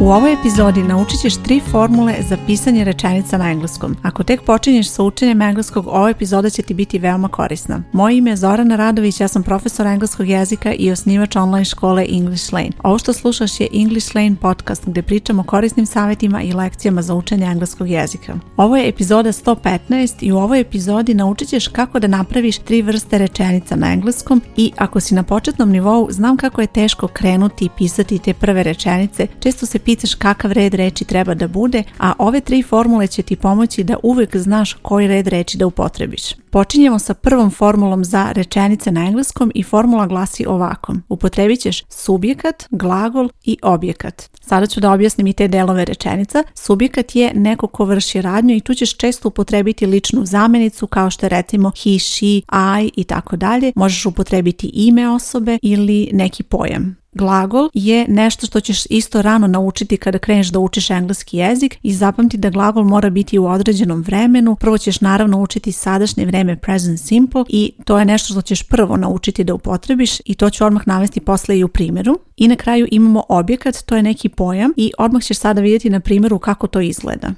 U ovoj epizodi naučit ćeš tri formule za pisanje rečenica na engleskom. Ako tek počinješ sa učenjem engleskog, ova epizoda će ti biti veoma korisna. Moje ime je Zorana Radović, ja sam profesor engleskog jezika i osnivač online škole English Lane. Ovo što slušaš je English Lane podcast gdje pričamo o korisnim savjetima i lekcijama za učenje engleskog jezika. Ovo je epizoda 115 i u ovoj epizodi naučit ćeš kako da napraviš tri vrste rečenica na engleskom i ako si na početnom nivou, znam kako je teško krenuti i pisati te prve rečenice, često se pitaš kakav red reči treba da bude, a ove tri formule će ti pomoći da uvek znaš koji red reči da upotrebiš. Počinjemo sa prvom formulom za rečenice na engleskom i formula glasi ovako. Upotrebit ćeš subjekat, glagol i objekat. Sada ću da objasnim i te delove rečenica. Subjekat je neko ko vrši radnju i tu ćeš često upotrebiti ličnu zamjenicu kao što je recimo he, she, I i tako dalje. Možeš upotrebiti ime osobe ili neki pojam. Glagol je nešto što ćeš isto rano naučiti kada kreneš da učiš engleski jezik i zapamti da glagol mora biti u određenom vremenu. Prvo ćeš naravno učiti sadašnje vreme present simple i to je nešto što ćeš prvo naučiti da upotrebiš i to ću odmah navesti posle i u primjeru. I na kraju imamo objekat, to je neki pojam i odmah ćeš sada vidjeti na primjeru kako to izgleda.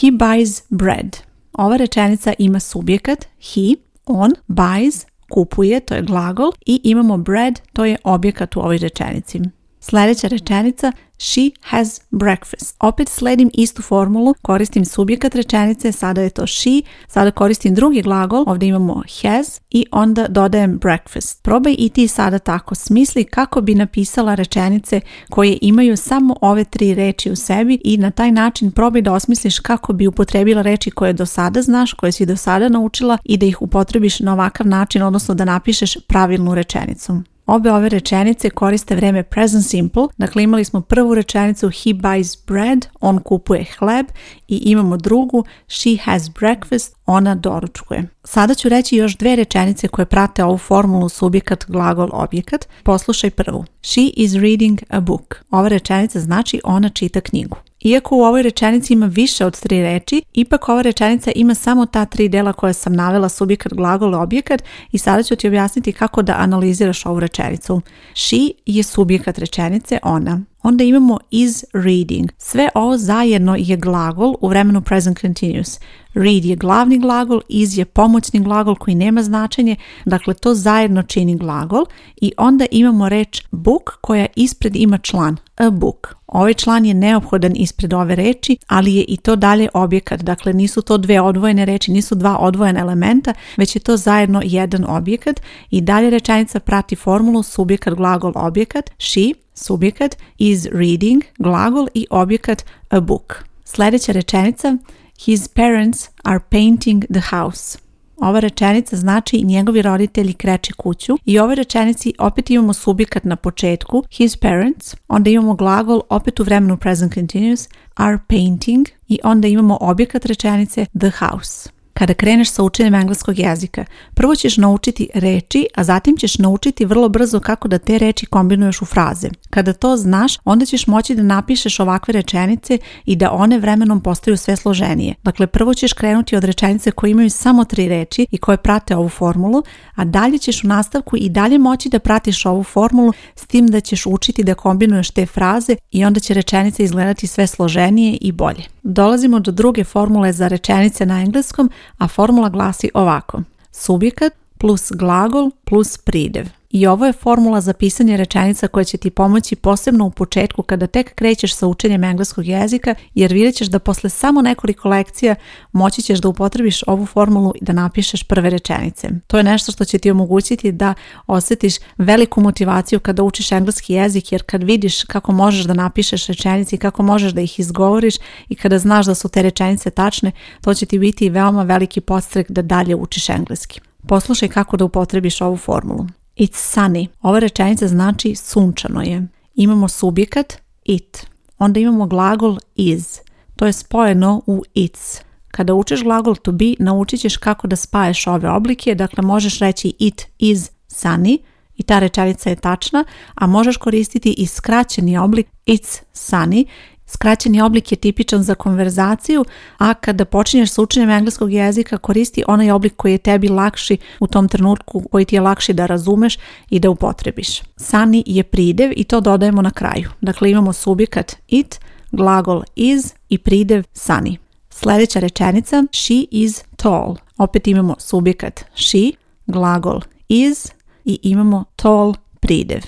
He buys bread. Ova rečenica ima subjekat he, on, buys, kupuje, to je glagol i imamo bread, to je objekat u ovoj rečenici. Sljedeća rečenica She has breakfast. Opet sledim istu formulu, koristim subjekat rečenice, sada je to she, sada koristim drugi glagol, ovdje imamo has i onda dodajem breakfast. Probaj i ti sada tako smisli kako bi napisala rečenice koje imaju samo ove tri reči u sebi i na taj način probaj da osmisliš kako bi upotrebila reči koje do sada znaš, koje si do sada naučila i da ih upotrebiš na ovakav način, odnosno da napišeš pravilnu rečenicu. Obe ove rečenice koriste vreme present simple, dakle imali smo prvu rečenicu he buys bread, on kupuje hleb i imamo drugu she has breakfast, ona doručkuje. Sada ću reći još dve rečenice koje prate ovu formulu subjekat, glagol, objekat. Poslušaj prvu. She is reading a book. Ova rečenica znači ona čita knjigu. Iako u ovoj rečenici ima više od tri reči, ipak ova rečenica ima samo ta tri dela koje sam navela subjekat, glagol, objekat i sada ću ti objasniti kako da analiziraš ovu rečenicu. She je subjekat rečenice ona. Onda imamo is reading. Sve ovo zajedno je glagol u vremenu present continuous. Read je glavni glagol, is je pomoćni glagol koji nema značenje, dakle to zajedno čini glagol i onda imamo reč book koja ispred ima član, a book. Ovaj član je neophodan ispred ove reči, ali je i to dalje objekat, dakle nisu to dve odvojene reči, nisu dva odvojena elementa, već je to zajedno jedan objekat i dalje rečenica prati formulu subjekat glagol objekat, she subjekat is reading, glagol i objekat a book. Sljedeća rečenica His parents are painting the house. Ova rečenica znači njegovi roditelji kreće kuću i ovoj rečenici opet imamo subjekat na početku his parents, onda imamo glagol opet u vremenu present continuous are painting i onda imamo objekat rečenice the house. Kada kreneš sa učenjem engleskog jezika, prvo ćeš naučiti reči, a zatim ćeš naučiti vrlo brzo kako da te reči kombinuješ u fraze. Kada to znaš, onda ćeš moći da napišeš ovakve rečenice i da one vremenom postaju sve složenije. Dakle, prvo ćeš krenuti od rečenice koje imaju samo tri reči i koje prate ovu formulu, a dalje ćeš u nastavku i dalje moći da pratiš ovu formulu s tim da ćeš učiti da kombinuješ te fraze i onda će rečenice izgledati sve složenije i bolje. Dolazimo do druge formule za rečenice na engleskom – a formula glasi ovako. Subjekat plus glagol plus pridev. I ovo je formula za pisanje rečenica koja će ti pomoći posebno u početku kada tek krećeš sa učenjem engleskog jezika jer vidjet ćeš da posle samo nekoliko lekcija moći ćeš da upotrebiš ovu formulu i da napišeš prve rečenice. To je nešto što će ti omogućiti da osjetiš veliku motivaciju kada učiš engleski jezik jer kad vidiš kako možeš da napišeš rečenice i kako možeš da ih izgovoriš i kada znaš da su te rečenice tačne, to će ti biti veoma veliki podstrek da dalje učiš engleski. Poslušaj kako da upotrebiš ovu formulu. It's sunny. Ova rečenica znači sunčano je. Imamo subjekat it. Onda imamo glagol is. To je spojeno u it's. Kada učeš glagol to be, naučit ćeš kako da spajaš ove oblike. Dakle, možeš reći it is sunny i ta rečenica je tačna, a možeš koristiti i skraćeni oblik it's sunny Skraćeni oblik je tipičan za konverzaciju, a kada počinješ s učenjem engleskog jezika koristi onaj oblik koji je tebi lakši u tom trenutku, koji ti je lakši da razumeš i da upotrebiš. Sani je pridev i to dodajemo na kraju. Dakle, imamo subjekat it, glagol is i pridev sani. Sljedeća rečenica she is tall. Opet imamo subjekat she, glagol is i imamo tall pridev.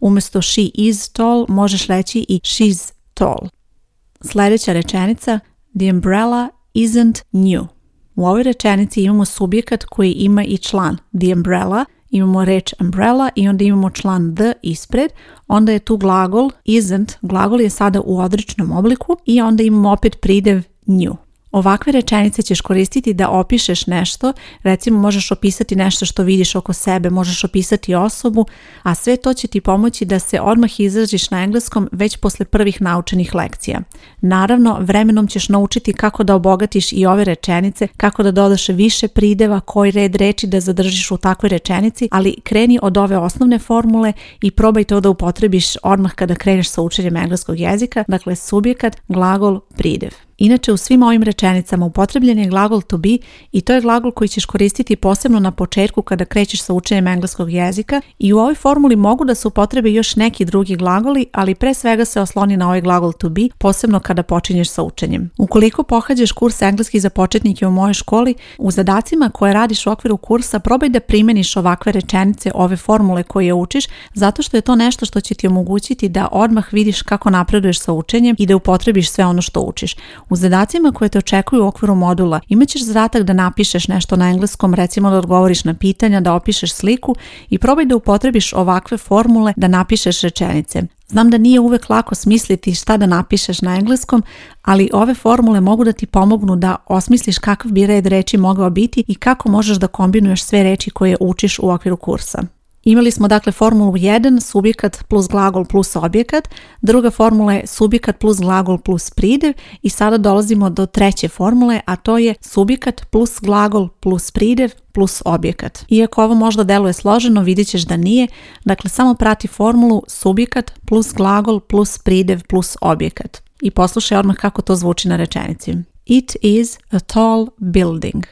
Umjesto she is tall možeš reći i she's tall. Sljedeća rečenica The umbrella isn't new. U ovoj rečenici imamo subjekat koji ima i član the umbrella, imamo reč umbrella i onda imamo član the ispred, onda je tu glagol isn't, glagol je sada u odričnom obliku i onda imamo opet pridev new. Ovakve rečenice ćeš koristiti da opišeš nešto, recimo možeš opisati nešto što vidiš oko sebe, možeš opisati osobu, a sve to će ti pomoći da se odmah izražiš na engleskom već posle prvih naučenih lekcija. Naravno, vremenom ćeš naučiti kako da obogatiš i ove rečenice, kako da dodaš više prideva, koji red reči da zadržiš u takvoj rečenici, ali kreni od ove osnovne formule i probaj to da upotrebiš odmah kada kreneš sa učenjem engleskog jezika, dakle subjekat, glagol, pridev. Inače u svim ovim rečenicama upotrebljen je glagol to be i to je glagol koji ćeš koristiti posebno na početku kada krećeš sa učenjem engleskog jezika i u ovoj formuli mogu da se upotrebe još neki drugi glagoli, ali pre svega se osloni na ovaj glagol to be, posebno kada počinješ sa učenjem. Ukoliko pohađaš kurs engleski za početnike u mojoj školi, u zadacima koje radiš u okviru kursa probaj da primeniš ovakve rečenice, ove formule koje učiš, zato što je to nešto što će ti omogućiti da odmah vidiš kako napreduješ sa učenjem i da upotrebiš sve ono što učiš. U zadacima koje te očekuju u okviru modula imaćeš zadatak da napišeš nešto na engleskom, recimo da odgovoriš na pitanja, da opišeš sliku i probaj da upotrebiš ovakve formule da napišeš rečenice. Znam da nije uvek lako smisliti šta da napišeš na engleskom, ali ove formule mogu da ti pomognu da osmisliš kakav bi red reči mogao biti i kako možeš da kombinuješ sve reči koje učiš u okviru kursa. Imali smo dakle formulu 1 subjekat plus glagol plus objekat, druga formula je subjekat plus glagol plus pridev i sada dolazimo do treće formule, a to je subjekat plus glagol plus pridev plus objekat. Iako ovo možda deluje složeno, vidjet ćeš da nije. Dakle, samo prati formulu subjekat plus glagol plus pridev plus objekat. I poslušaj odmah kako to zvuči na rečenici. It is a tall building.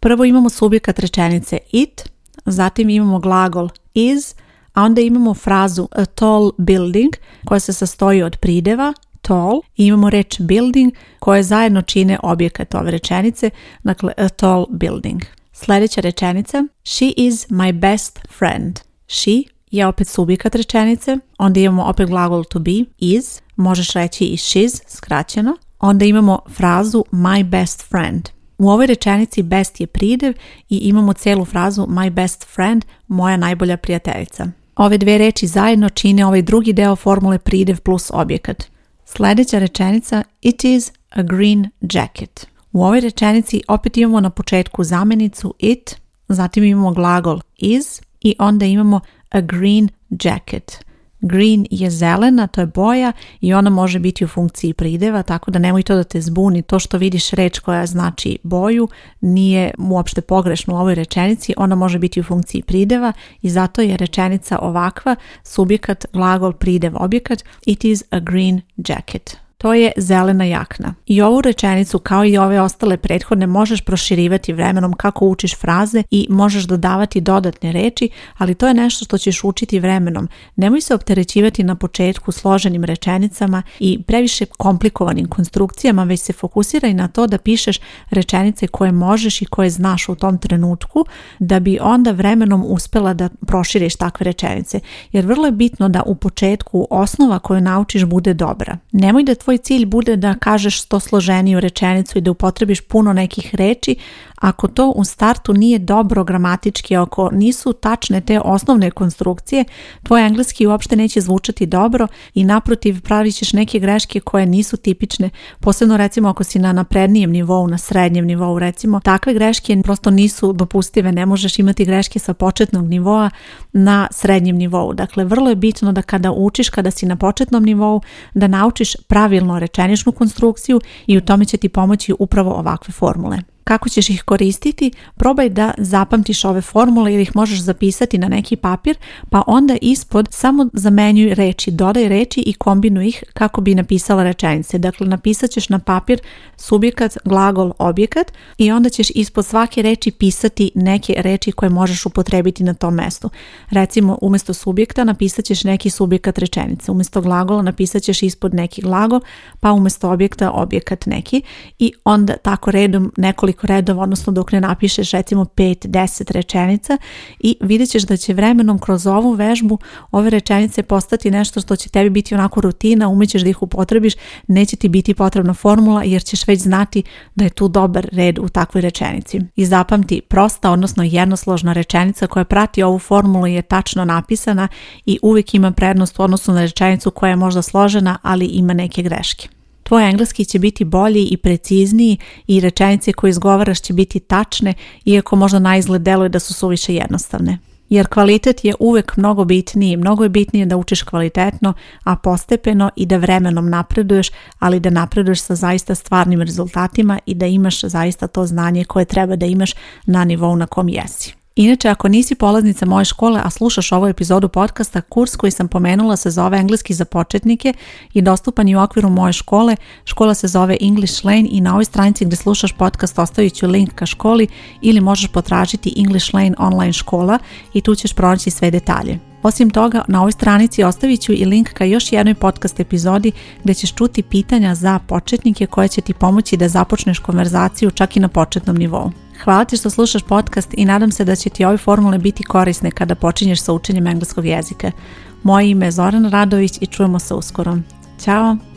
Prvo imamo subjekat rečenice it, zatim imamo glagol is, a onda imamo frazu a tall building koja se sastoji od prideva tall i imamo reč building koje zajedno čine objekat ove rečenice, dakle a tall building. Sljedeća rečenica She is my best friend. She je opet subjekat rečenice, onda imamo opet glagol to be, is, možeš reći i she's, skraćeno. Onda imamo frazu my best friend. U ovoj rečenici best je pridev i imamo celu frazu my best friend, moja najbolja prijateljica. Ove dve reči zajedno čine ovaj drugi deo formule pridev plus objekat. Sljedeća rečenica it is a green jacket. U ovoj rečenici opet imamo na početku zamjenicu it, zatim imamo glagol is i onda imamo a green jacket. Green je zelena, to je boja i ona može biti u funkciji prideva, tako da nemoj to da te zbuni. To što vidiš reč koja znači boju nije uopšte pogrešno u ovoj rečenici, ona može biti u funkciji prideva i zato je rečenica ovakva subjekat, glagol, pridev, objekat. It is a green jacket to je zelena jakna. I ovu rečenicu kao i ove ostale prethodne možeš proširivati vremenom kako učiš fraze i možeš dodavati dodatne reči, ali to je nešto što ćeš učiti vremenom. Nemoj se opterećivati na početku složenim rečenicama i previše komplikovanim konstrukcijama, već se fokusiraj na to da pišeš rečenice koje možeš i koje znaš u tom trenutku, da bi onda vremenom uspela da proširiš takve rečenice. Jer vrlo je bitno da u početku osnova koju naučiš bude dobra. Nemoj da tvoj tvoj cilj bude da kažeš što složeniju rečenicu i da upotrebiš puno nekih reči, ako to u startu nije dobro gramatički, ako nisu tačne te osnovne konstrukcije, tvoj engleski uopšte neće zvučati dobro i naprotiv pravit ćeš neke greške koje nisu tipične, posebno recimo ako si na naprednijem nivou, na srednjem nivou recimo, takve greške prosto nisu dopustive, ne možeš imati greške sa početnog nivoa na srednjem nivou. Dakle, vrlo je bitno da kada učiš, kada si na početnom nivou, da naučiš pravi pravilno rečeničnu konstrukciju i u tome će ti pomoći upravo ovakve formule. Kako ćeš ih koristiti? Probaj da zapamtiš ove formule ili ih možeš zapisati na neki papir, pa onda ispod samo zamenjuj reči, dodaj reči i kombinuj ih kako bi napisala rečenice. Dakle, napisat ćeš na papir subjekat, glagol, objekat i onda ćeš ispod svake reči pisati neke reči koje možeš upotrebiti na tom mestu. Recimo, umjesto subjekta napisat ćeš neki subjekat rečenice, umjesto glagola napisat ćeš ispod neki glagol, pa umjesto objekta objekat neki i onda tako redom nekoliko nekoliko redova, odnosno dok ne napišeš recimo 5-10 rečenica i vidjet ćeš da će vremenom kroz ovu vežbu ove rečenice postati nešto što će tebi biti onako rutina, umećeš da ih upotrebiš, neće ti biti potrebna formula jer ćeš već znati da je tu dobar red u takvoj rečenici. I zapamti, prosta, odnosno jednosložna rečenica koja prati ovu formulu je tačno napisana i uvijek ima prednost u odnosu na rečenicu koja je možda složena, ali ima neke greške. Tvoj engleski će biti bolji i precizniji i rečenice koje izgovaraš će biti tačne, iako možda na deluje da su suviše jednostavne. Jer kvalitet je uvek mnogo bitniji, mnogo je bitnije da učiš kvalitetno, a postepeno i da vremenom napreduješ, ali da napreduješ sa zaista stvarnim rezultatima i da imaš zaista to znanje koje treba da imaš na nivou na kom jesi. Inače, ako nisi polaznica moje škole, a slušaš ovu epizodu podcasta, kurs koji sam pomenula se zove Engleski za početnike i dostupan je u okviru moje škole. Škola se zove English Lane i na ovoj stranici gdje slušaš podcast ostavit ću link ka školi ili možeš potražiti English Lane online škola i tu ćeš pronaći sve detalje. Osim toga, na ovoj stranici ostavit ću i link ka još jednoj podcast epizodi gdje ćeš čuti pitanja za početnike koje će ti pomoći da započneš konverzaciju čak i na početnom nivou. Hvala ti što slušaš podcast i nadam se da će ti ove formule biti korisne kada počinješ sa učenjem engleskog jezika. Moje ime je Zoran Radović i čujemo se uskoro. Ćao!